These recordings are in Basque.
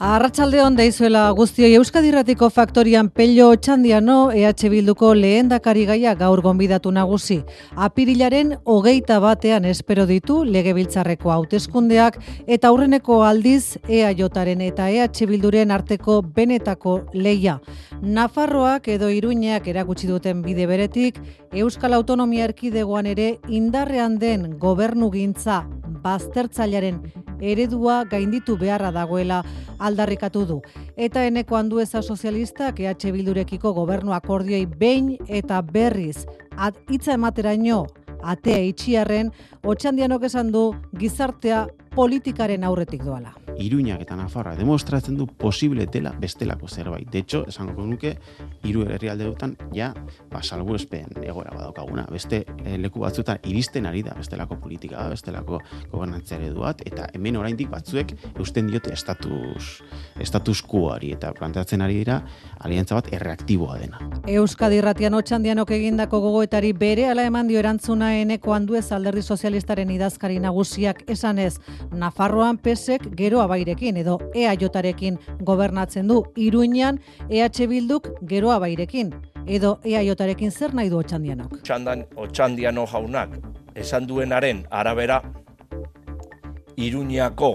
Arratsalde on deizuela guztioi Euskadirratiko faktorian Pello Otxandiano EH Bilduko lehendakari gaia gaur gonbidatu nagusi. Apirilaren hogeita batean espero ditu legebiltzarreko hauteskundeak eta aurreneko aldiz EAJaren eta EH Bilduren arteko benetako leia. Nafarroak edo Iruñeak erakutsi duten bide beretik Euskal Autonomia Erkidegoan ere indarrean den gobernugintza baztertzailaren eredua gainditu beharra dagoela aldarrikatu du. Eta eneko handueza sozialistak EH Bildurekiko gobernu akordioi behin eta berriz at hitza emateraino atea itxiarren, otxandianok esan du gizartea politikaren aurretik doala. Iruñak eta Nafarra demostratzen du posible dela bestelako zerbait. De hecho, esango nuke hiru herrialde dutan ja ba salbuespen egoera badaukaguna. Beste eh, leku batzuetan iristen ari da bestelako politika, bestelako gobernantza ereduat eta hemen oraindik batzuek eusten diote estatus estatus quoari eta planteatzen ari dira aliantza bat erreaktiboa dena. Euskadi Irratian otxandianok egindako gogoetari bere ala eman dio erantzuna eneko handuez alderdi sozialistaren idazkari nagusiak esanez Nafarroan pesek gero abairekin edo EAJarekin gobernatzen du Iruinean EH Bilduk gero abairekin edo EAJarekin zer nahi du otxandianok. Otxandan, otxandiano jaunak esan duenaren arabera Iruñako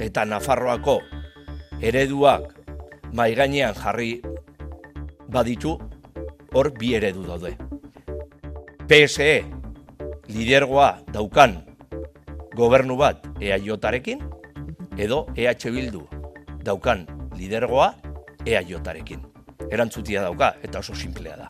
eta Nafarroako ereduak mai gainean jarri baditu hor bi eredu daude. PSE lidergoa daukan gobernu bat EAJarekin edo EH Bildu daukan lidergoa EAJarekin. Erantzutia dauka eta oso simplea da.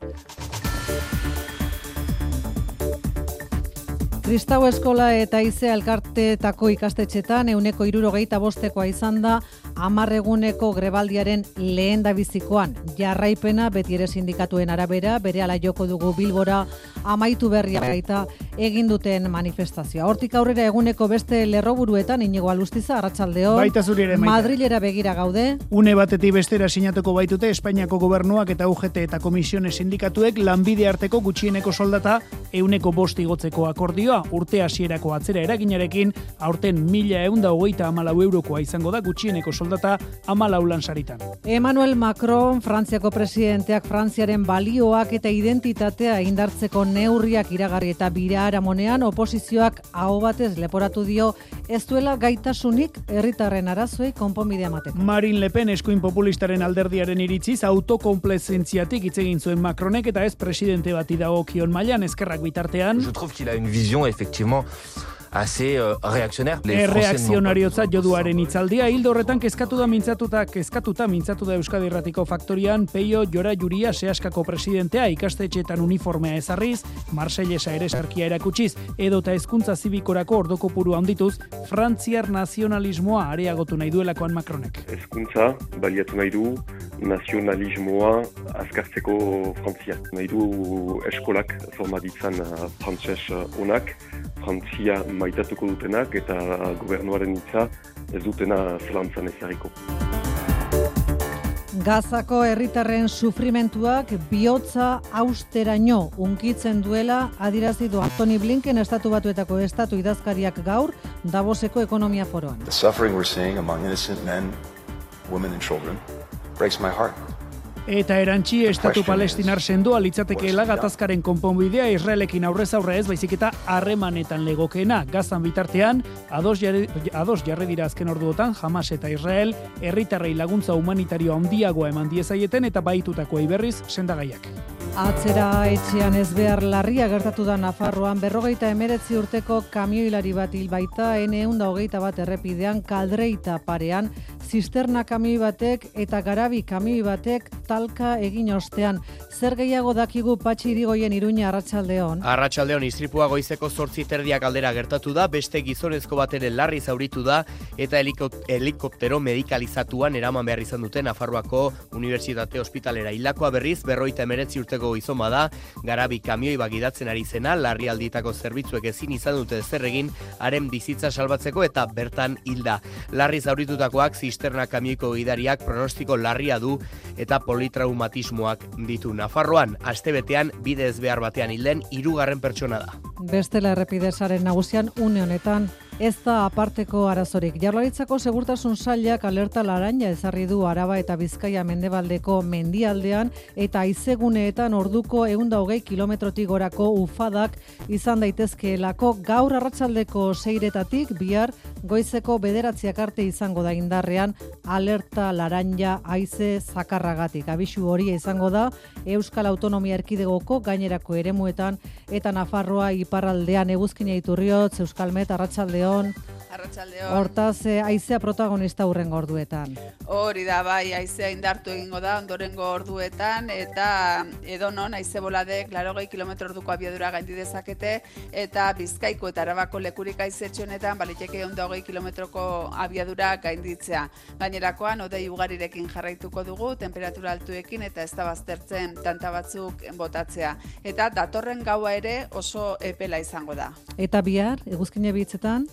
Kristau Eskola eta Ize Alkarteetako ikastetxetan euneko irurogeita bostekoa izan da amarreguneko grebaldiaren lehen bizikoan. Jarraipena beti ere sindikatuen arabera, bere ala joko dugu bilbora amaitu berria baita egin duten manifestazioa. Hortik aurrera eguneko beste lerroburuetan inigo alustiza, arratsaldeo. Baita zuri ere, maita. Madrilera begira gaude. Une batetik bestera sinatuko baitute Espainiako gobernuak eta UGT eta komisiones sindikatuek lanbide arteko gutxieneko soldata euneko bost igotzeko akordioa urte hasierako atzera eraginarekin aurten mila eunda hogeita amalau eurokoa izango da gutxieneko soldata amalau lansaritan. Emmanuel Macron, Frantziako presidenteak Frantziaren balioak eta identitatea indartzeko neurriak iragarri eta bira aramonean oposizioak aho batez leporatu dio ez duela gaitasunik herritarren arazoei konponbidea emateko. Marine Le Pen eskuin populistaren alderdiaren iritziz autokomplezentziatik hitz egin zuen Macronek eta ez presidente bati dagokion mailan eskerrak bitartean. Je trouve qu'il a une vision effectivement assez euh, réactionnaire. Erreakzionariotza joduaren itzaldia, hildo horretan kezkatu da mintzatuta, kezkatuta mintzatu da Euskadi Erratiko Faktorian, Peio Jora Juria Seaskako presidentea ikastetxeetan uniformea ezarriz, Marsellesa ere sarkia erakutsiz, edota hezkuntza zibikorako ordoko puru handituz, Frantziar nazionalismoa areagotu nahi duelakoan Macronek. Hezkuntza baliatu nahi du nazionalismoa azkartzeko Frantzia. Nahi du eskolak formaditzan frantses onak, Frantzia maitatuko dutenak eta gobernuaren hitza ez dutena zelantzan ezarriko. Gazako herritarren sufrimentuak bihotza austeraino unkitzen duela adirazi du Anthony Blinken estatu batuetako estatu idazkariak gaur Davoseko ekonomia foroan. The suffering we're seeing among innocent men, women and children breaks my heart. Eta erantzi estatu palestinar sendoa litzatekeela gatazkaren konponbidea Israelekin aurrez aurre ez baizik eta harremanetan legokeena. Gazan bitartean, ados jarri, ados jarri dira azken orduotan Hamas eta Israel herritarrei laguntza humanitario handiagoa eman diezaieten eta baitutako iberriz sendagaiak. Atzera etxean ez behar larria gertatu da Nafarroan berrogeita emeretzi urteko kamioilari bat hil baita N da hogeita bat errepidean kaldreita parean zisterna kamioi batek eta garabi kamioi batek talka egin ostean. Zer gehiago dakigu patxi irigoien iruña arratsaldeon. Arratsaldeon istripua goizeko zortzi terdiak aldera gertatu da, beste gizonezko bat ere larri zauritu da eta helikoptero medikalizatuan eraman behar izan duten Nafarroako Unibertsitate Hospitalera. Hilakoa berriz, berroita emeretzi urteko gizon bada, garabi kamioi bagidatzen ari zena, larri alditako zerbitzuek ezin izan dute zer egin, haren bizitza salbatzeko eta bertan hilda. Larri zauritutakoak zisterna kamioiko gidariak pronostiko larria du eta politraumatismoak ditu. Nafarroan, astebetean bidez behar batean hilden hirugarren pertsona da. Bestela errepidesaren nagusian une honetan ez da aparteko arazorik. Jarlaritzako segurtasun sailak alerta laranja ezarri du Araba eta Bizkaia mendebaldeko mendialdean eta aizeguneetan orduko eunda hogei kilometrotik gorako ufadak izan daitezkeelako gaur arratsaldeko seiretatik bihar goizeko bederatziak arte izango da indarrean alerta laranja aize zakarragatik. Abisu hori izango da Euskal Autonomia Erkidegoko gainerako eremuetan eta Nafarroa iparraldean eguzkina iturriot, Euskalmet arratsaldeon Arratsaldeon. Hortaz, eh, aizea protagonista hurrengo orduetan. Hori da, bai, aizea indartu egingo da ondorengo orduetan, eta edonon, aize boladek, larogei kilometro orduko abiadura gaindi dezakete, eta bizkaiko eta arabako lekurik aizetxe honetan, baliteke onda hogei kilometroko abiadura gainditzea. Gainerakoan, odei ugarirekin jarraituko dugu, temperatura altuekin, eta ez da baztertzen tanta batzuk botatzea. Eta datorren gaua ere oso epela izango da. Eta bihar, eguzkine bitzetan,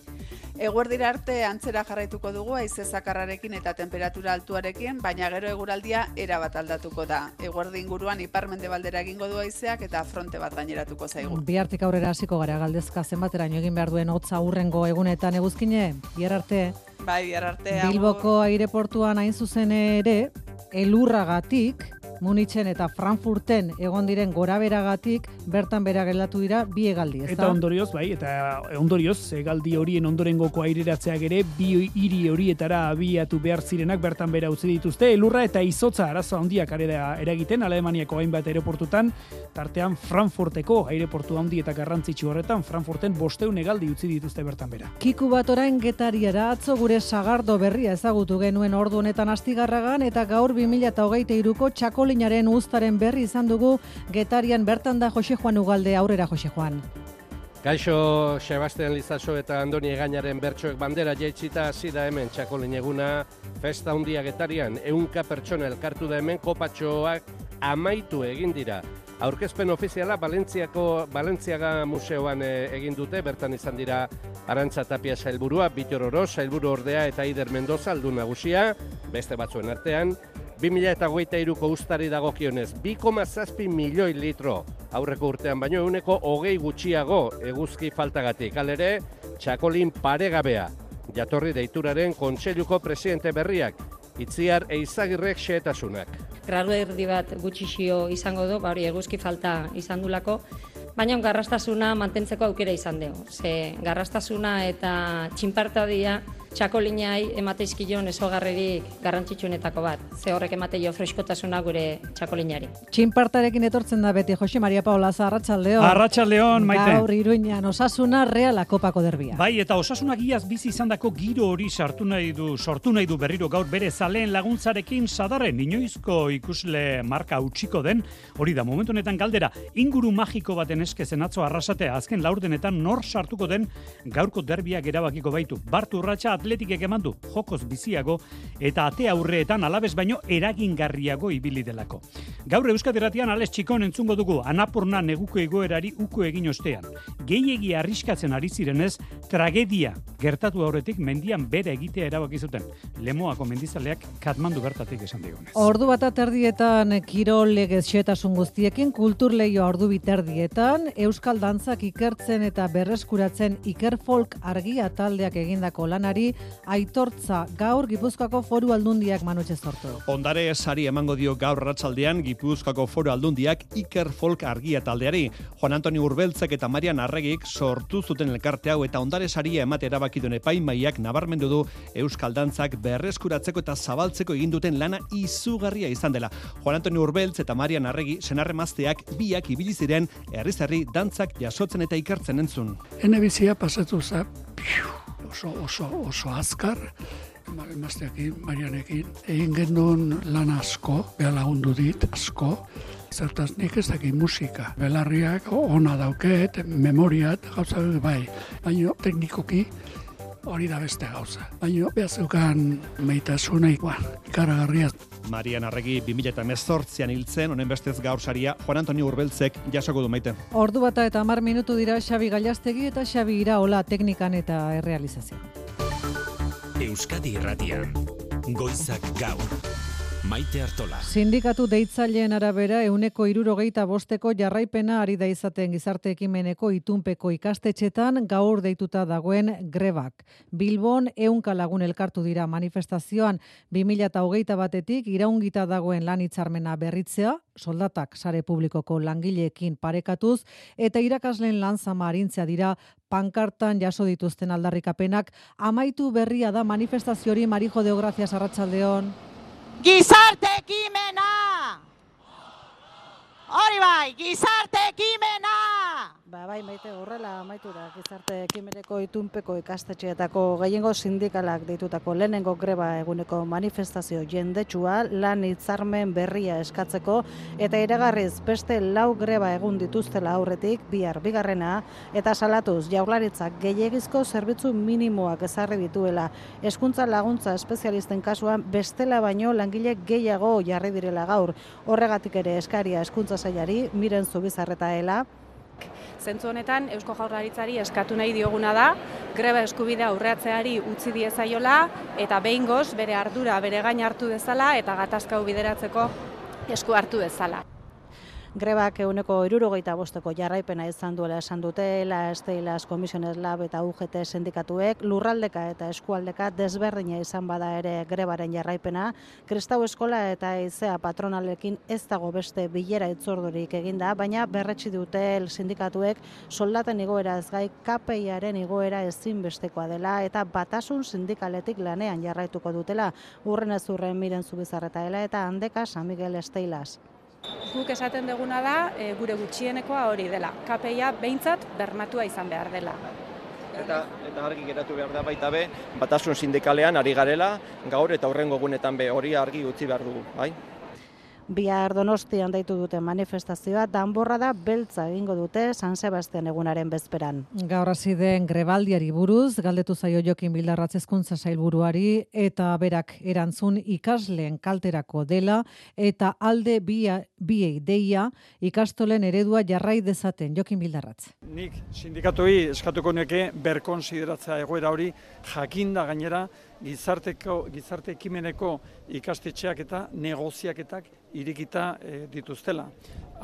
Eguerdira arte antzera jarraituko dugu haize zakarrarekin eta temperatura altuarekin, baina gero eguraldia era bat aldatuko da. Eguerdi inguruan iparmendebaldera egingo du haizeak eta fronte bat gaineratuko zaigu. bihartik aurrera hasiko gara galdezka zenbateraino egin behar duen hotza hurrengo egunetan eguzkine, bihar arte, Bai, bihar arte. Bilboko aireportuan hain zuzen ere, elurragatik, Munitzen eta Frankfurten egon diren goraberagatik bertan bera geldatu dira bi hegaldi, ezta? Eta ondorioz, bai, eta ondorioz, egaldi horien ondorengoko aireratzeak ere, bi hiri horietara abiatu behar zirenak bertan bera utzi dituzte, elurra eta izotza arazo handiak da eragiten, Alemaniako hainbat aeroportutan, tartean Frankfurteko aireportu handi eta garrantzitsu horretan, Frankfurten bosteun egaldi utzi dituzte bertan bera. Kiku bat orain getariara atzo gure sagardo berria ezagutu genuen ordu honetan astigarragan eta gaur 2023ko txakolinaren uztaren berri izan dugu. Getarian bertan da Jose Juan Ugalde. Aurrera Jose Juan. Kaixo, Sebastian Lizaso eta Andoni Egainaren bertsoek bandera jaitsita hasi da hemen txakolin eguna. Festa hundia getarian, eunka pertsona elkartu da hemen. Kopatxoak amaitu egin dira. Aurkezpen ofiziala Valentziako Valentziaga museoan eh, egin dute, bertan izan dira Arantza Tapia sailburua, Bitor Oro sailburu ordea eta Ider Mendoza aldu nagusia, beste batzuen artean, 2023ko ustari dagokionez 2,7 milioi litro aurreko urtean baino euneko hogei gutxiago eguzki faltagatik. Alere, txakolin paregabea, jatorri deituraren kontseiluko presidente berriak, itziar eizagirrek xeetasunak. gradu erdi bat gutxixio izango du, ba hori eguzki falta izan dulako, baina garrastasuna mantentzeko aukera izan dugu. Ze garrastasuna eta txinpartadia txakolinai emateizkion esogarririk garrantzitsuenetako bat. Ze horrek emateio freskotasuna gure txakolinari. Txinpartarekin etortzen da beti Jose Maria Paula Arratsaldeon. Arratsaldeon, Maite. Gaur Iruinean osasuna Reala Kopako derbia. Bai, eta osasunak iaz bizi izandako giro hori sartu nahi du, sortu nahi du berriro gaur bere zaleen laguntzarekin sadarren inoizko ikusle marka utziko den, hori da momentu honetan galdera, inguru magiko baten eskezen atzo arrasatea azken laurdenetan nor sartuko den gaurko derbiak erabakiko baitu. Bartu urratsa atletikek eman du, jokoz biziago, eta ate aurreetan alabez baino eragingarriago ibili delako. Gaur Euskadiratian Alex Txikon entzungo dugu, anapurna neguko egoerari uko egin ostean. Gehiegi arriskatzen ari zirenez, tragedia gertatu aurretik mendian bere egitea erabaki zuten. Lemoako mendizaleak katmandu bertatik esan digunez. Ordu bat aterdietan kirol legez xetasun guztiekin, kultur lehioa ordu biterdietan, Euskal Dantzak ikertzen eta berreskuratzen Iker Folk argia taldeak egindako lanari, aitortza gaur Gipuzkoako foru aldundiak manutxe sortu. Ondare sari emango dio gaur ratzaldean Gipuzkoako foru aldundiak Iker Folk argia taldeari. Juan Antoni Urbeltzek eta Marian Arregik sortu zuten elkarte hau eta ondare saria emate erabaki duen epaimaiak nabarmendu du Euskal Dantzak berreskuratzeko eta zabaltzeko egin duten lana izugarria izan dela. Juan Antoni Urbeltz eta Marian Arregi senarremazteak biak ibili ziren herriz herri dantzak jasotzen eta ikertzen entzun. Hene bizia pasatu za, piu, oso, oso, oso azkar, emazteakin, marianekin, egin gendun lan asko, beha lagundu dit, asko, zertaz nik ez dakit musika. Belarriak ona dauket, memoria eta gauza bai, baina teknikoki hori da beste gauza. Baina behar zeukan meitasuna igual, ikaragarria. Marian Arregi 2018an hiltzen, honen bestez gaur saria Juan Antonio Urbeltzek jasoko du maite. Ordu bata eta hamar minutu dira Xabi Gallastegi eta Xabi Iraola teknikan eta errealizazio. Euskadi Irratian Goizak gaur. Maite Artola. Sindikatu deitzaileen arabera euneko irurogeita bosteko jarraipena ari da izaten gizarte ekimeneko itunpeko ikastetxetan gaur deituta dagoen grebak. Bilbon eunka lagun elkartu dira manifestazioan 2008 batetik iraungita dagoen lan hitzarmena berritzea, soldatak sare publikoko langileekin parekatuz, eta irakasleen lan zama harintzea dira pankartan jaso dituzten aldarrikapenak, amaitu berria da manifestaziori Marijo Deograzias Arratsaldeon. Gizarte ekimena! Hori bai, gizarte ekimena! Ba, bai, maite horrela amaitu da gizarte ekimeneko itunpeko ikastetxeetako gehiengo sindikalak deitutako lehenengo greba eguneko manifestazio jendetsua lan hitzarmen berria eskatzeko eta iragarriz beste lau greba egun dituztela aurretik bihar bigarrena eta salatuz jaurlaritzak gehiegizko zerbitzu minimoak ezarri dituela. Hezkuntza laguntza espezialisten kasuan bestela baino langile gehiago jarri direla gaur. Horregatik ere eskaria hezkuntza sailari miren zubizarretaela Zentzu honetan, Eusko Jaurlaritzari eskatu nahi dioguna da, greba eskubidea aurreatzeari utzi diezaiola eta behingoz bere ardura bere gain hartu dezala eta gatazka bideratzeko esku hartu dezala. Grebak euneko irurogeita bosteko jarraipena izan duela esan dute, la Esteilaz Komisiones Lab eta UGT sindikatuek, lurraldeka eta eskualdeka desberdina izan bada ere grebaren jarraipena, Kristau Eskola eta Izea patronalekin ez dago beste bilera itzordurik eginda, baina berretsi dute sindikatuek soldaten igoera ez gai KPIaren igoera ezinbestekoa dela eta batasun sindikaletik lanean jarraituko dutela, urren ez urren miren zubizarretaela eta handeka San Miguel Esteilaz. Guk esaten duguna da, e, gure gutxienekoa hori dela. KPIa behintzat bermatua izan behar dela. Eta, eta argi geratu behar da baita be, batasun sindikalean ari garela, gaur eta horrengo gunetan be hori argi utzi behar dugu, bai? Bihar Donostian deitu dute manifestazioa danborra da beltza egingo dute San Sebastian egunaren bezperan. Gaur hasi den grebaldiari buruz galdetu zaio Jokin Bildarratz hezkuntza sailburuari eta berak erantzun ikasleen kalterako dela eta alde bia, biei deia ikastolen eredua jarrai dezaten Jokin Bildarratz. Nik sindikatuei eskatuko neke berkonsideratzea egoera hori jakinda gainera gizarteko gizarte ekimeneko ikastetxeak eta negoziaketak irikita e, dituztela.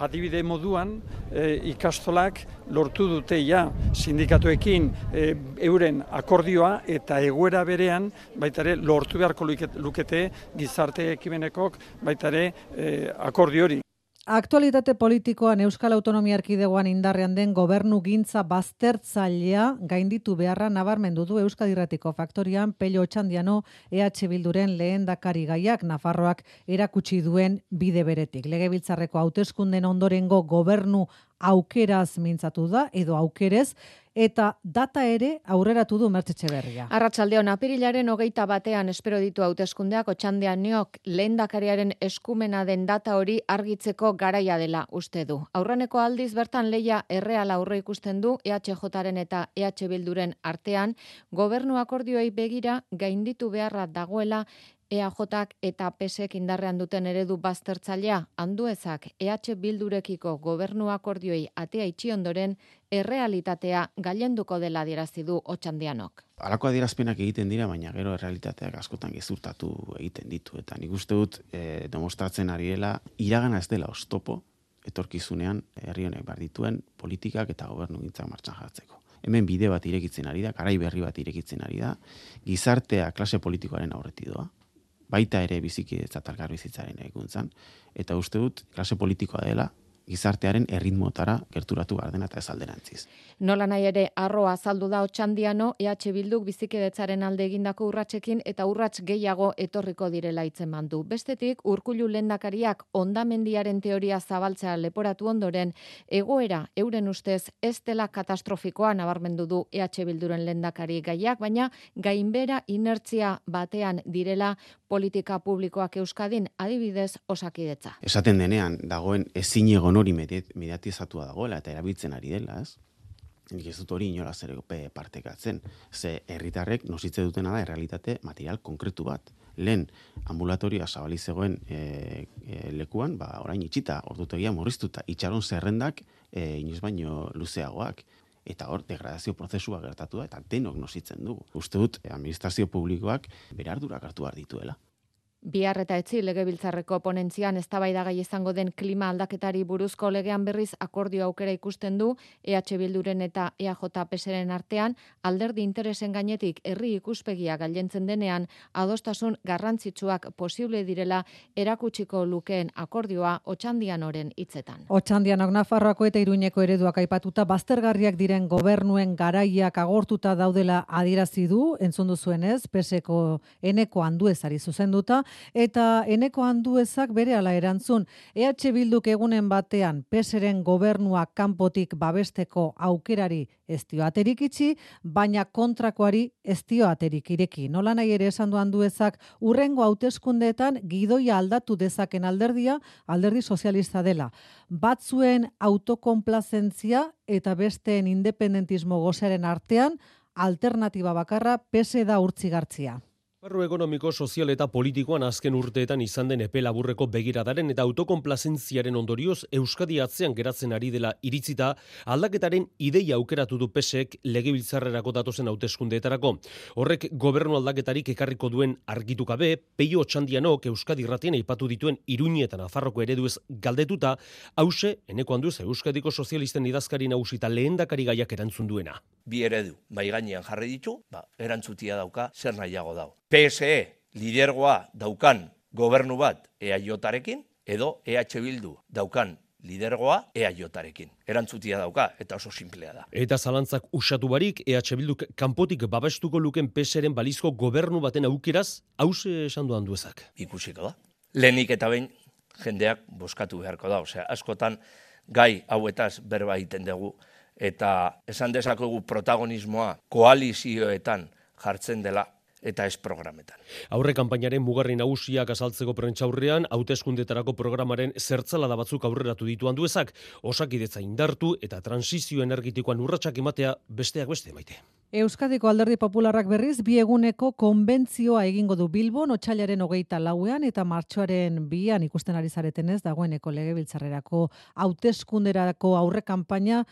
Adibide moduan, e, ikastolak lortu dute ja sindikatuekin e, euren akordioa eta egoera berean baitare lortu beharko lukete gizarte ekimenekok baitare e, akordio hori. Aktualitate politikoan Euskal Autonomia Erkidegoan indarrean den gobernu gintza baztertzailea gainditu beharra nabarmendu du Euskadirratiko faktorian Pello Otxandiano EH Bilduren lehen dakari gaiak Nafarroak erakutsi duen bide beretik. Legebiltzarreko hauteskunden ondorengo gobernu aukeraz mintzatu da edo aukerez eta data ere aurreratu du Mertzetxe berria. Arratsaldeon apirilaren hogeita batean espero ditu hauteskundeak otxandean neok lehendakariaren eskumena den data hori argitzeko garaia dela uste du. Aurreneko aldiz bertan leia erreal aurre ikusten du EHJaren eta EH Bilduren artean gobernu akordioei begira gainditu beharra dagoela EAJak eta PSek indarrean duten eredu baztertzailea handuezak EH Bildurekiko gobernu akordioei atea itxi ondoren errealitatea gailenduko dela adierazi du Otxandianok. Alako adierazpenak egiten dira, baina gero errealitateak askotan gezurtatu egiten ditu. Eta nik uste dut e, demostratzen ari dela, iragana ez dela ostopo, etorkizunean herri honek dituen politikak eta gobernu gintzak martxan jartzeko. Hemen bide bat irekitzen ari da, garai berri bat irekitzen ari da, gizartea klase politikoaren aurretidoa, baita ere biziki ez bizitzaren eguntzan, eta uste dut, klase politikoa dela, gizartearen erritmotara gerturatu behar dena eta ez alderantziz. Nola nahi ere arroa azaldu da otxandiano, EH Bilduk bizikidetzaren alde egindako urratsekin eta urrats gehiago etorriko direla itzen mandu. Bestetik, urkulu lendakariak ondamendiaren teoria zabaltzea leporatu ondoren, egoera euren ustez ez dela katastrofikoa nabarmendu du EH Bilduren lendakari gaiak, baina gainbera inertzia batean direla politika publikoak euskadin adibidez osakidetza. Esaten denean, dagoen ezin egon hori mediatizatua dagoela eta erabiltzen ari dela, ez? Nik ez dut hori inola zer partekatzen. Ze herritarrek nositze dutena da errealitate material konkretu bat. Lehen ambulatoria zabali zegoen e, e, lekuan, ba, orain itxita, ordutegia murriztuta, itxaron zerrendak e, inoz baino luzeagoak eta hor degradazio prozesua gertatu da eta denok nositzen dugu. Uste dut administrazio publikoak bere ardurak hartu behar dituela. Bihar eta etzi legebiltzarreko ponentzian eztabaidagai izango den klima aldaketari buruzko legean berriz akordio aukera ikusten du EH Bilduren eta EAJ PSren artean alderdi interesen gainetik herri ikuspegia gailentzen denean adostasun garrantzitsuak posible direla erakutsiko lukeen akordioa otxandian oren hitzetan. Otxandianok Nafarroako eta Iruñeko ereduak aipatuta baztergarriak diren gobernuen garaiak agortuta daudela adierazi du, entzun duzuenez, peseko eneko handuezari zuzenduta, eta eneko handuezak bere ala erantzun. EH Bilduk egunen batean peseren gobernua kanpotik babesteko aukerari ez aterik itxi, baina kontrakoari ez aterik ireki. Nola nahi ere esan du handuezak, urrengo hauteskundeetan gidoia aldatu dezaken alderdia, alderdi sozialista dela. Batzuen autokonplazentzia eta besteen independentismo gozaren artean, alternatiba bakarra pese da urtzigartzia. Barru ekonomiko, sozial eta politikoan azken urteetan izan den epe laburreko begiradaren eta autokonplazentziaren ondorioz Euskadi atzean geratzen ari dela iritzita aldaketaren ideia aukeratu du pesek legebiltzarrerako datozen hauteskundeetarako. Horrek gobernu aldaketarik ekarriko duen argitukabe, peio txandianok Euskadi ratien eipatu dituen iruñetan afarroko ereduez galdetuta, hause, eneko handuz Euskadiko sozialisten idazkari nausita lehendakari gaiak erantzun duena bi eredu bai gainean jarri ditu, ba, erantzutia dauka zer nahiago dau. PSE lidergoa daukan gobernu bat EAJarekin edo EH Bildu daukan lidergoa EAJarekin. Erantzutia dauka eta oso simplea da. Eta zalantzak usatu barik EH Bilduk kanpotik babestuko luken PSren balizko gobernu baten aukeraz hause esan duan duezak. Ikusiko da. Lehenik eta behin jendeak boskatu beharko da. Osea, askotan gai hauetaz berba egiten dugu eta esan dezakegu protagonismoa koalizioetan jartzen dela eta ez programetan. Aurre kanpainaren mugarri nagusiak azaltzeko prentxaurrean, hauteskundetarako programaren zertzala batzuk aurreratu dituan duezak, osakidetza indartu eta transizio energetikoan urratsak ematea besteak beste maite. Euskadiko alderdi popularrak berriz, bi eguneko konbentzioa egingo du Bilbon, otxailaren hogeita lauean eta martxoaren bian ikusten ari zaretenez dagoeneko legebiltzarrerako hauteskunderako aurre kanpaina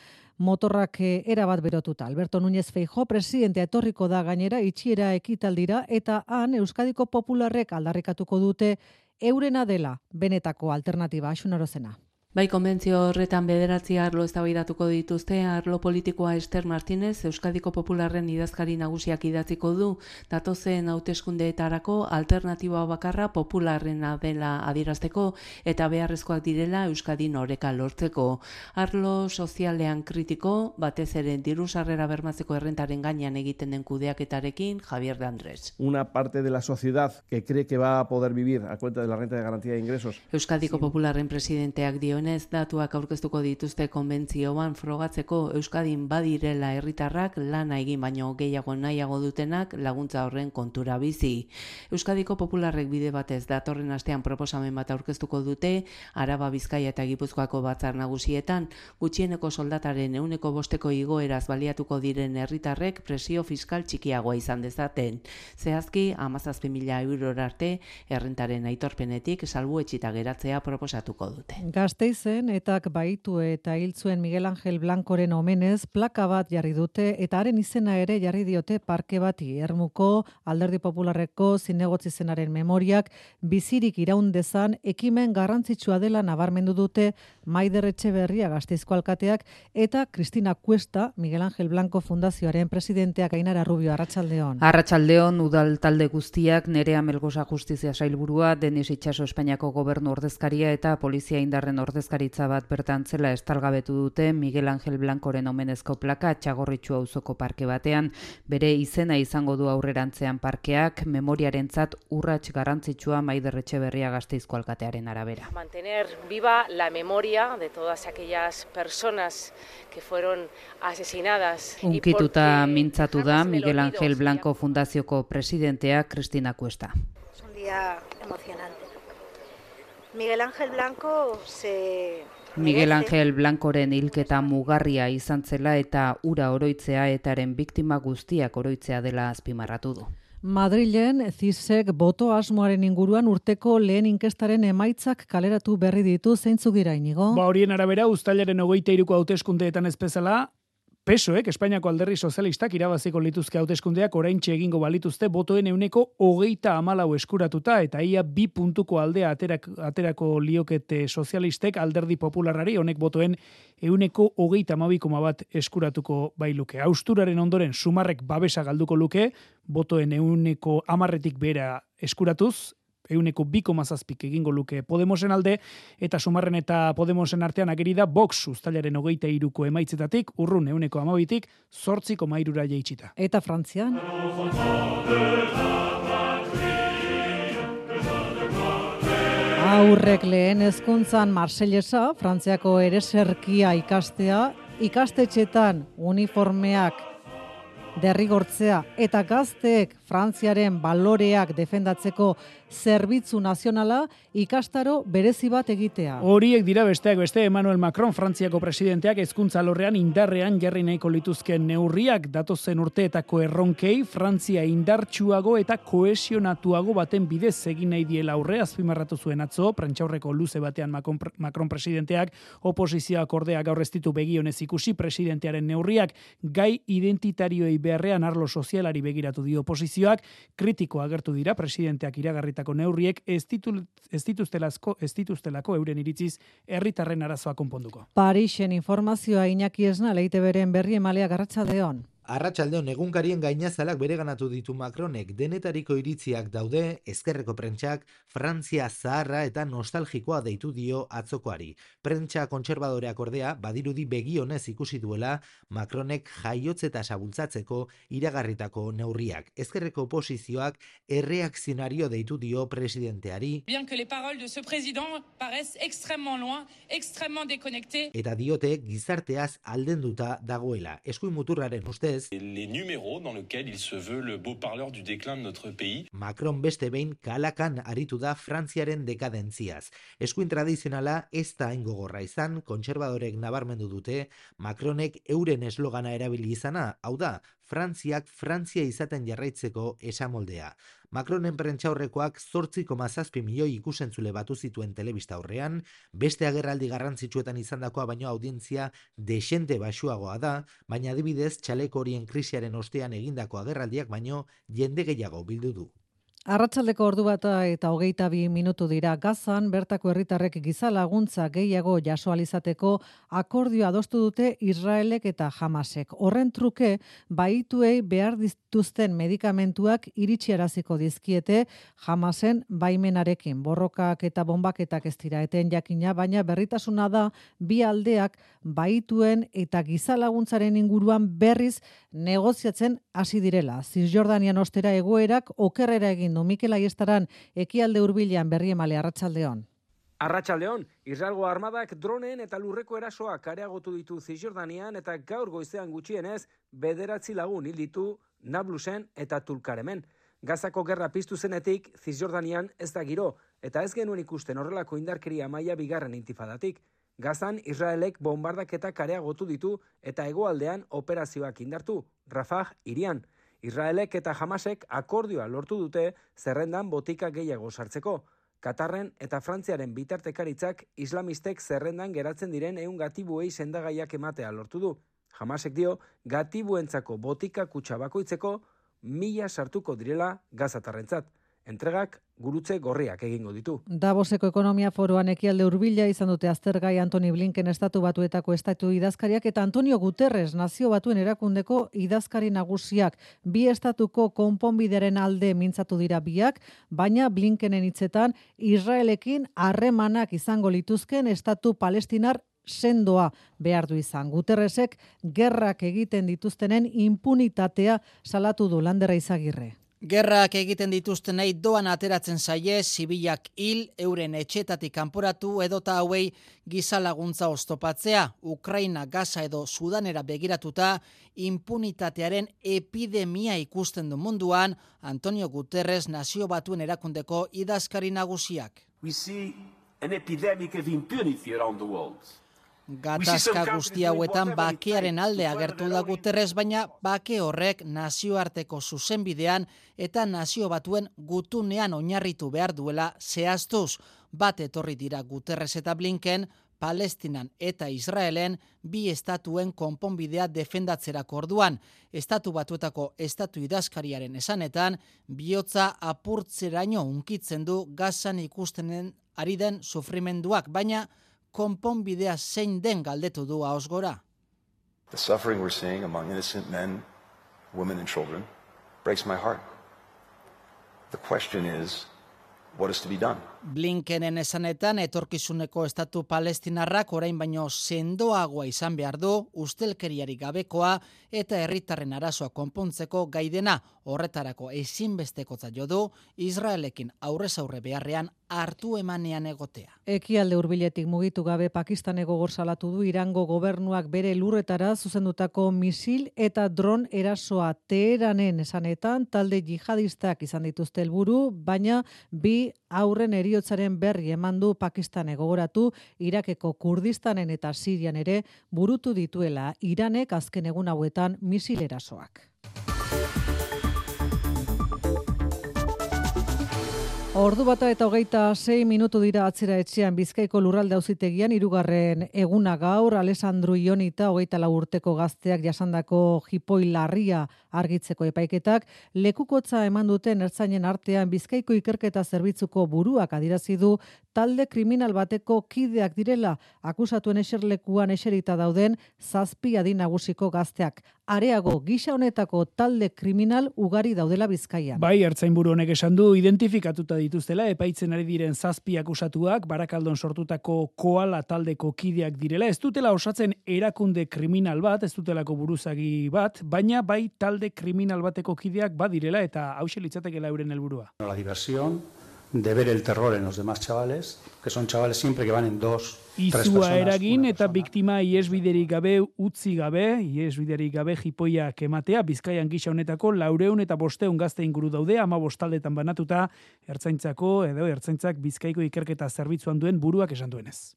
motorrak eh, erabat berotuta. Alberto Núñez Feijo, presidente etorriko da gainera itxiera ekitaldira eta han Euskadiko Popularrek aldarrikatuko dute eurena dela benetako alternatiba asunarozena. Bai, konbentzio horretan bederatzi arlo eztabaidatuko dituzte, arlo politikoa Ester Martinez, Euskadiko Popularren idazkari nagusiak idatziko du, datozen hauteskundeetarako alternatiboa bakarra popularrena dela adirazteko eta beharrezkoak direla Euskadi noreka lortzeko. Arlo sozialean kritiko, batez ere diru sarrera bermatzeko errentaren gainean egiten den kudeaketarekin, Javier de Andrés. Una parte de la sociedad que cree que va a poder vivir a cuenta de la renta de garantía de ingresos. Euskadiko Popularren presidenteak dio dioenez datuak aurkeztuko dituzte konbentzioan frogatzeko Euskadin badirela herritarrak lana egin baino gehiago nahiago dutenak laguntza horren kontura bizi. Euskadiko popularrek bide batez datorren astean proposamen bat aurkeztuko dute Araba Bizkaia eta Gipuzkoako batzar nagusietan gutxieneko soldataren euneko bosteko igoeraz baliatuko diren herritarrek presio fiskal txikiagoa izan dezaten. Zehazki, amazazpi mila euror arte errentaren aitorpenetik salbu etxita geratzea proposatuko dute. Gazteiz Gasteizen etak baitu eta hiltzuen Miguel Angel Blancoren omenez plaka bat jarri dute eta haren izena ere jarri diote parke bati. Ermuko Alderdi Popularreko zinegotzi zenaren memoriak bizirik iraun dezan ekimen garrantzitsua dela nabarmendu dute Maider Etxeberria Gasteizko alkateak eta Cristina Cuesta Miguel Angel Blanco Fundazioaren presidenteak Ainara Rubio Arratsaldeon. Arratsaldeon udal talde guztiak Nerea Melgosa Justizia Sailburua, Denis Itxaso Espainiako Gobernu Ordezkaria eta Polizia Indarren Ordezkaria ordezkaritza bat bertan zela estalgabetu dute Miguel Angel Blancoren omenezko plaka txagorritxu auzoko parke batean, bere izena izango du aurrerantzean parkeak, memoriarentzat urrats garrantzitsua maiderretxe berria gazteizko alkatearen arabera. Mantener viva la memoria de todas aquellas personas que fueron asesinadas. Unkituta mintzatu da Miguel Angel Blanco Fundazioko presidentea Cristina Cuesta. Es un día emocionante. Miguel Ángel Blanco se Miguel Ángel Blancoren hilketa mugarria izan zela eta ura oroitzea etaren biktima guztiak oroitzea dela azpimarratu du. Madrilen zizek boto asmoaren inguruan urteko lehen inkestaren emaitzak kaleratu berri ditu zeintzu dira inigo? Ba horien arabera, ustailaren ogeita iruko hauteskundeetan ezpezala, Pesoek, Espainiako alderri sozialistak irabaziko lituzke hauteskundeak oraintxe egingo balituzte botoen euneko hogeita amalau eskuratuta eta ia bi puntuko aldea aterak, aterako liokete sozialistek alderdi popularari honek botoen euneko hogeita amabikoma bat eskuratuko bailuke. Austuraren ondoren sumarrek babesa galduko luke, botoen euneko amarretik bera eskuratuz, euneko biko mazazpik egingo luke Podemosen alde, eta sumarren eta Podemosen artean ageri da Vox ustalaren hogeita iruko emaitzetatik, urrun euneko amabitik, sortziko mairura jeitxita. Eta Frantzian? Aurrek lehen ezkuntzan Marsellesa, Frantziako ereserkia ikastea, ikastetxetan uniformeak derrigortzea eta gazteek Frantziaren baloreak defendatzeko zerbitzu nazionala ikastaro berezi bat egitea. Horiek dira besteak beste Emmanuel Macron Frantziako presidenteak hezkuntza lorrean indarrean jarri nahiko lituzken neurriak. Datozen urteetako erronkei Frantzia indartsuago eta kohesionatuago baten bidez egin nahi diela aurre. Azpimarratu zuen atzo prentxaurreko luze batean Macron presidenteak oposizioak ordea gaur ez ditu begionez ikusi presidentearen neurriak gai identitarioei beharrean arlo sozialari begiratu dio oposizioak kritiko agertu dira presidenteak iragarrita hartutako neurriek ez, ditu, ez dituztelazko ez dituztelako euren iritziz herritarren arazoa konponduko. Parisen informazioa Iñaki Esna leite beren berri emalea garratsaldeon. Arratxaldeon egunkarien gainazalak bereganatu ditu Macronek denetariko iritziak daude ezkerreko prentxak Frantzia zaharra eta nostalgikoa deitu dio atzokoari. Prentxa kontserbadoreak ordea badirudi begionez ikusi duela Macronek jaiotze eta sabultzatzeko iragarritako neurriak. Ezkerreko oposizioak erreakzionario deitu dio presidenteari. Bien que les paroles de ce président paraissent extrêmement loin, extrêmement déconnecté. Eta diote gizarteaz aldenduta dagoela. Eskuin muturraren uste Les numéros dans lesquels il se veut le beau parleur du déclin de notre pays. Macron beste behin kalakan aritu da Frantziaren dekadentziaz. Eskuin tradizionala ez da ingogorra izan, kontserbadorek nabarmendu dute, Macronek euren eslogana erabili izana, hau da, Frantziak Frantzia izaten jarraitzeko esamoldea. Macronen prentxaurrekoak zortziko mazazpi milioi ikusentzule batu zituen telebista horrean, beste agerraldi garrantzitsuetan izandakoa baino audientzia desente basuagoa da, baina adibidez txaleko horien krisiaren ostean egindako agerraldiak baino jende gehiago bildu du. Arratsaldeko ordu bata eta hogeita bi minutu dira gazan, bertako herritarrek giza laguntza gehiago jasoalizateko akordio adostu dute Israelek eta Hamasek. Horren truke, baituei behar dituzten medikamentuak iritsiaraziko dizkiete Hamasen baimenarekin. Borrokak eta bombaketak ez dira eten jakina, baina berritasuna da bi aldeak baituen eta giza laguntzaren inguruan berriz negoziatzen hasi direla. Cisjordanian ostera egoerak okerrera egin du Mikel Aiestaran ekialde hurbilean berri emale arratsaldeon. Arratsaldeon, Israelgo armadak droneen eta lurreko erasoak areagotu ditu Cisjordanian eta gaur goizean gutxienez bederatzi lagun hil ditu Nablusen eta Tulkaremen. Gazako gerra piztu zenetik Cisjordanian ez da giro eta ez genuen ikusten horrelako indarkeria maila bigarren intifadatik. Gazan Israelek bombardaketak areagotu ditu eta hegoaldean operazioak indartu. Rafah irian. Israelek eta Hamasek akordioa lortu dute zerrendan botika gehiago sartzeko. Katarren eta Frantziaren bitartekaritzak islamistek zerrendan geratzen diren eun gatibuei sendagaiak ematea lortu du. Hamasek dio, gatibuentzako botika kutsa bakoitzeko mila sartuko direla gazatarrentzat entregak gurutze gorriak egingo ditu. Davoseko ekonomia foroan ekialde urbila izan dute aztergai Antoni Blinken estatu batuetako estatu idazkariak eta Antonio Guterres nazio batuen erakundeko idazkari nagusiak bi estatuko konponbideren alde mintzatu dira biak, baina Blinkenen hitzetan Israelekin harremanak izango lituzken estatu palestinar sendoa behar du izan. Guterresek gerrak egiten dituztenen impunitatea salatu du landera izagirre. Gerrak egiten dituzten nahi doan ateratzen zaie, zibilak hil, euren etxetatik kanporatu edota hauei gizalaguntza oztopatzea, Ukraina, Gaza edo Sudanera begiratuta, impunitatearen epidemia ikusten du munduan, Antonio Guterres nazio batuen erakundeko idazkari nagusiak. We see an epidemic of impunity around the world. Gatazka guzti hauetan bakearen alde agertu da Guterres, baina bake horrek nazioarteko zuzenbidean eta nazio batuen gutunean oinarritu behar duela zehaztuz. Bat etorri dira Guterres eta Blinken Palestinan eta Israelen bi estatuen konponbidea defendatzerako orduan. Estatu batuetako estatu idazkariaren esanetan, bihotza apurtzeraino unkitzen du gazan ikustenen ari den sufrimenduak, baina konponbidea zein den galdetu du hausgora. The suffering we're seeing among innocent men, women and children breaks my heart. The question is, what is to be done? Blinkenen esanetan etorkizuneko estatu palestinarrak orain baino sendoagoa izan behar du ustelkeriari gabekoa eta herritarren arazoa konpontzeko gaidena horretarako ezinbestekotza jo du Israelekin aurrez aurre beharrean hartu emanean egotea. Ekialde hurbiletik mugitu gabe Pakistaneko salatu du Irango gobernuak bere lurretara zuzendutako misil eta dron erasoa Teheranen esanetan talde jihadistak izan dituzte helburu, baina bi aurren eriotzaren berri eman du Pakistan egogoratu Irakeko Kurdistanen eta Sirian ere burutu dituela Iranek azken egun hauetan misilerasoak. Ordu bata eta hogeita sei minutu dira atzera etxean Bizkaiko lurralde auzitegian irugarren eguna gaur Alessandro Ionita hogeita lau urteko gazteak jasandako jipoi larria argitzeko epaiketak lekukotza eman duten ertzainen artean Bizkaiko ikerketa zerbitzuko buruak adirazi du talde kriminal bateko kideak direla akusatuen eserlekuan eserita dauden zazpi adin nagusiko gazteak. Areago, gisa honetako talde kriminal ugari daudela bizkaian. Bai, ertzainburu honek esan du identifikatuta dituztela epaitzen ari diren zazpi akusatuak barakaldon sortutako koala taldeko kideak direla. Ez dutela osatzen erakunde kriminal bat, ez dutelako buruzagi bat, baina bai talde kriminal bateko kideak badirela eta hause litzatekela euren helburua. La diversión, de ver el terror en los demás chavales, que son chavales siempre que van en dos, tres Izua personas. eragin eta biktima iesbiderik gabe utzi gabe, iesbiderik gabe jipoiak ematea, Bizkaian gisa honetako laureun eta bosteun gazte inguru daude, ama bostaldetan banatuta, ertzaintzako edo ertzaintzak Bizkaiko ikerketa zerbitzuan duen buruak esan duenez.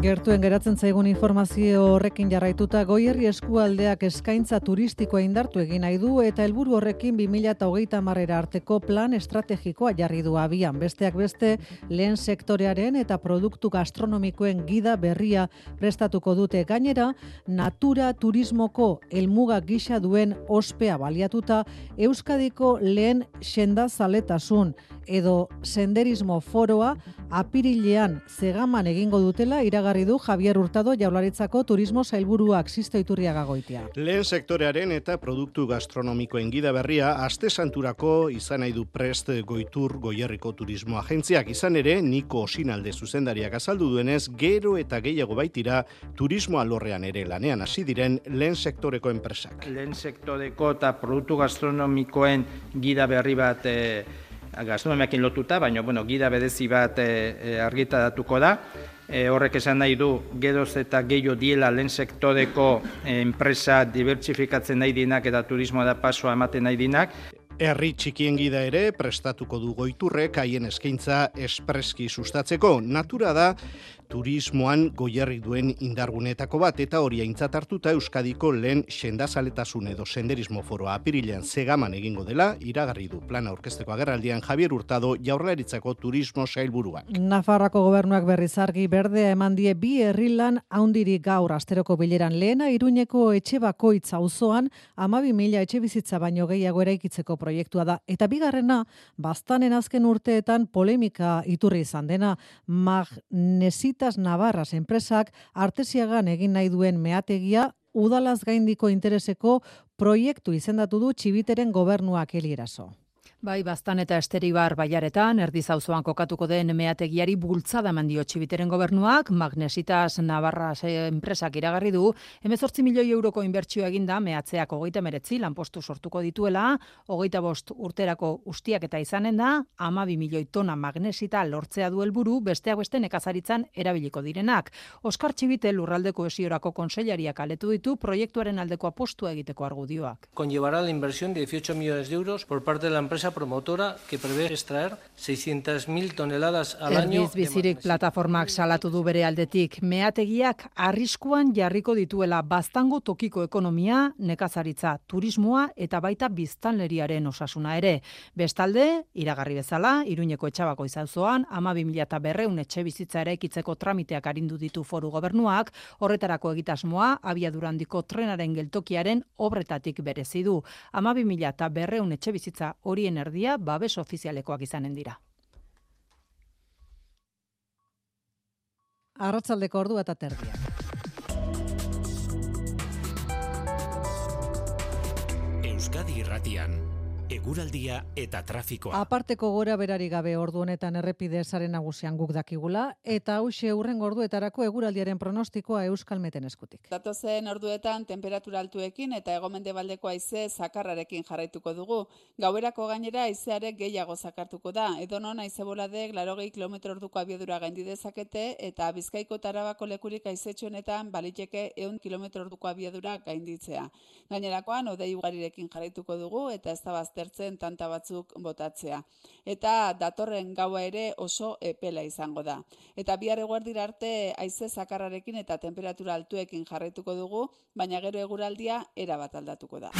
Gertuen geratzen zaigun informazio horrekin jarraituta goierri eskualdeak eskaintza turistikoa indartu egin nahi du eta helburu horrekin 2030 marrera arteko plan estrategikoa jarri du abian. Besteak beste lehen sektorearen eta produktu gastronomikoen gida berria prestatuko dute gainera natura turismoko helmuga gisa duen ospea baliatuta Euskadiko lehen sendazaletasun edo senderismo foroa apirilean zegaman egingo dutela iragarri du Javier Hurtado jaularitzako turismo sailburuak Sisto Iturriaga goitia. Lehen sektorearen eta produktu gastronomikoen gida berria aste santurako izan nahi du prest goitur goierriko turismo agentziak izan ere Niko Osinalde zuzendariak azaldu duenez gero eta gehiago baitira turismo alorrean ere lanean hasi diren lehen sektoreko enpresak. lehen sektoreko eta produktu gastronomikoen gida berri bat e, gastronomiakin lotuta, baina bueno, gida bedezi bat e, e, argitaratuko da. E, horrek esan nahi du, geroz eta gehiago diela lehen sektoreko enpresa dibertsifikatzen nahi dinak eta turismoa da pasoa ematen nahi dinak. Herri txikien gida ere prestatuko du goiturrek haien eskaintza espreski sustatzeko. Natura da turismoan goierri duen indargunetako bat eta hori aintzat hartuta Euskadiko lehen sendazaletasun edo senderismo foroa apirilean zegaman egingo dela iragarri du plana aurkezteko agerraldian Javier Hurtado jaurlaritzako turismo sailburuak. Nafarrako gobernuak berriz argi berdea eman die bi herrilan haundirik gaur asteroko bileran lehena iruñeko etxe bakoitza auzoan amabi mila etxe bizitza baino gehiago eraikitzeko proiektua da. Eta bigarrena, bastanen azken urteetan polemika iturri izan dena, Magnesitas Navarras enpresak artesiagan egin nahi duen meategia udalaz gaindiko intereseko proiektu izendatu du txibiteren gobernuak elieraso. Bai, bastan eta esteribar baiaretan, erdiz auzoan kokatuko den meategiari bultzada mandio txibiteren gobernuak, Magnesitas Navarra enpresak iragarri du, emezortzi milioi euroko inbertsio eginda meatzeak hogeita meretzi lanpostu sortuko dituela, hogeita bost urterako ustiak eta izanen da, ama bi milioi tona magnesita lortzea du helburu besteak beste nekazaritzan erabiliko direnak. Oskar Txibite lurraldeko esiorako konseilariak aletu ditu proiektuaren aldeko apostua egiteko argudioak. Conllevará la inversión de 18 millones de euros por parte de la empresa empresa promotora que prevé extraer 600.000 toneladas al año. Erdiz bizirik plataformak salatu du bere aldetik, meategiak arriskuan jarriko dituela baztango tokiko ekonomia, nekazaritza, turismoa eta baita biztanleriaren osasuna ere. Bestalde, iragarri bezala, Iruñeko etxabako izauzoan, ama 2000 eta berreun etxe bizitza ere ikitzeko tramiteak arindu ditu foru gobernuak, horretarako egitasmoa, abiadurandiko trenaren geltokiaren obretatik berezi du. Ama 2000 eta berreun etxe bizitza horien erdia babes ofizialekoak izanen dira. Arratzaldeko ordu eta terdiak. Euskadi Irratian eguraldia eta trafikoa. Aparteko gora berari gabe ordu honetan errepide saren nagusian guk dakigula eta hauxe urren orduetarako eguraldiaren pronostikoa Euskalmeten eskutik. Datozen orduetan temperatura altuekin eta egomendebaldeko haize zakarrarekin jarraituko dugu. Gauerako gainera haizearek gehiago zakartuko da. Edonon haize boladek 80 km orduko abiadura gaindi dezakete eta Bizkaiko tarabako lekurik haizetxo honetan baliteke 100 km orduko abiadura gainditzea. Gainerakoan odei ugarirekin jarraituko dugu eta ez da aztertzen tanta batzuk botatzea. Eta datorren gaua ere oso epela izango da. Eta bihar eguerdira arte haize zakarrarekin eta temperatura altuekin jarraituko dugu, baina gero eguraldia era bat aldatuko da.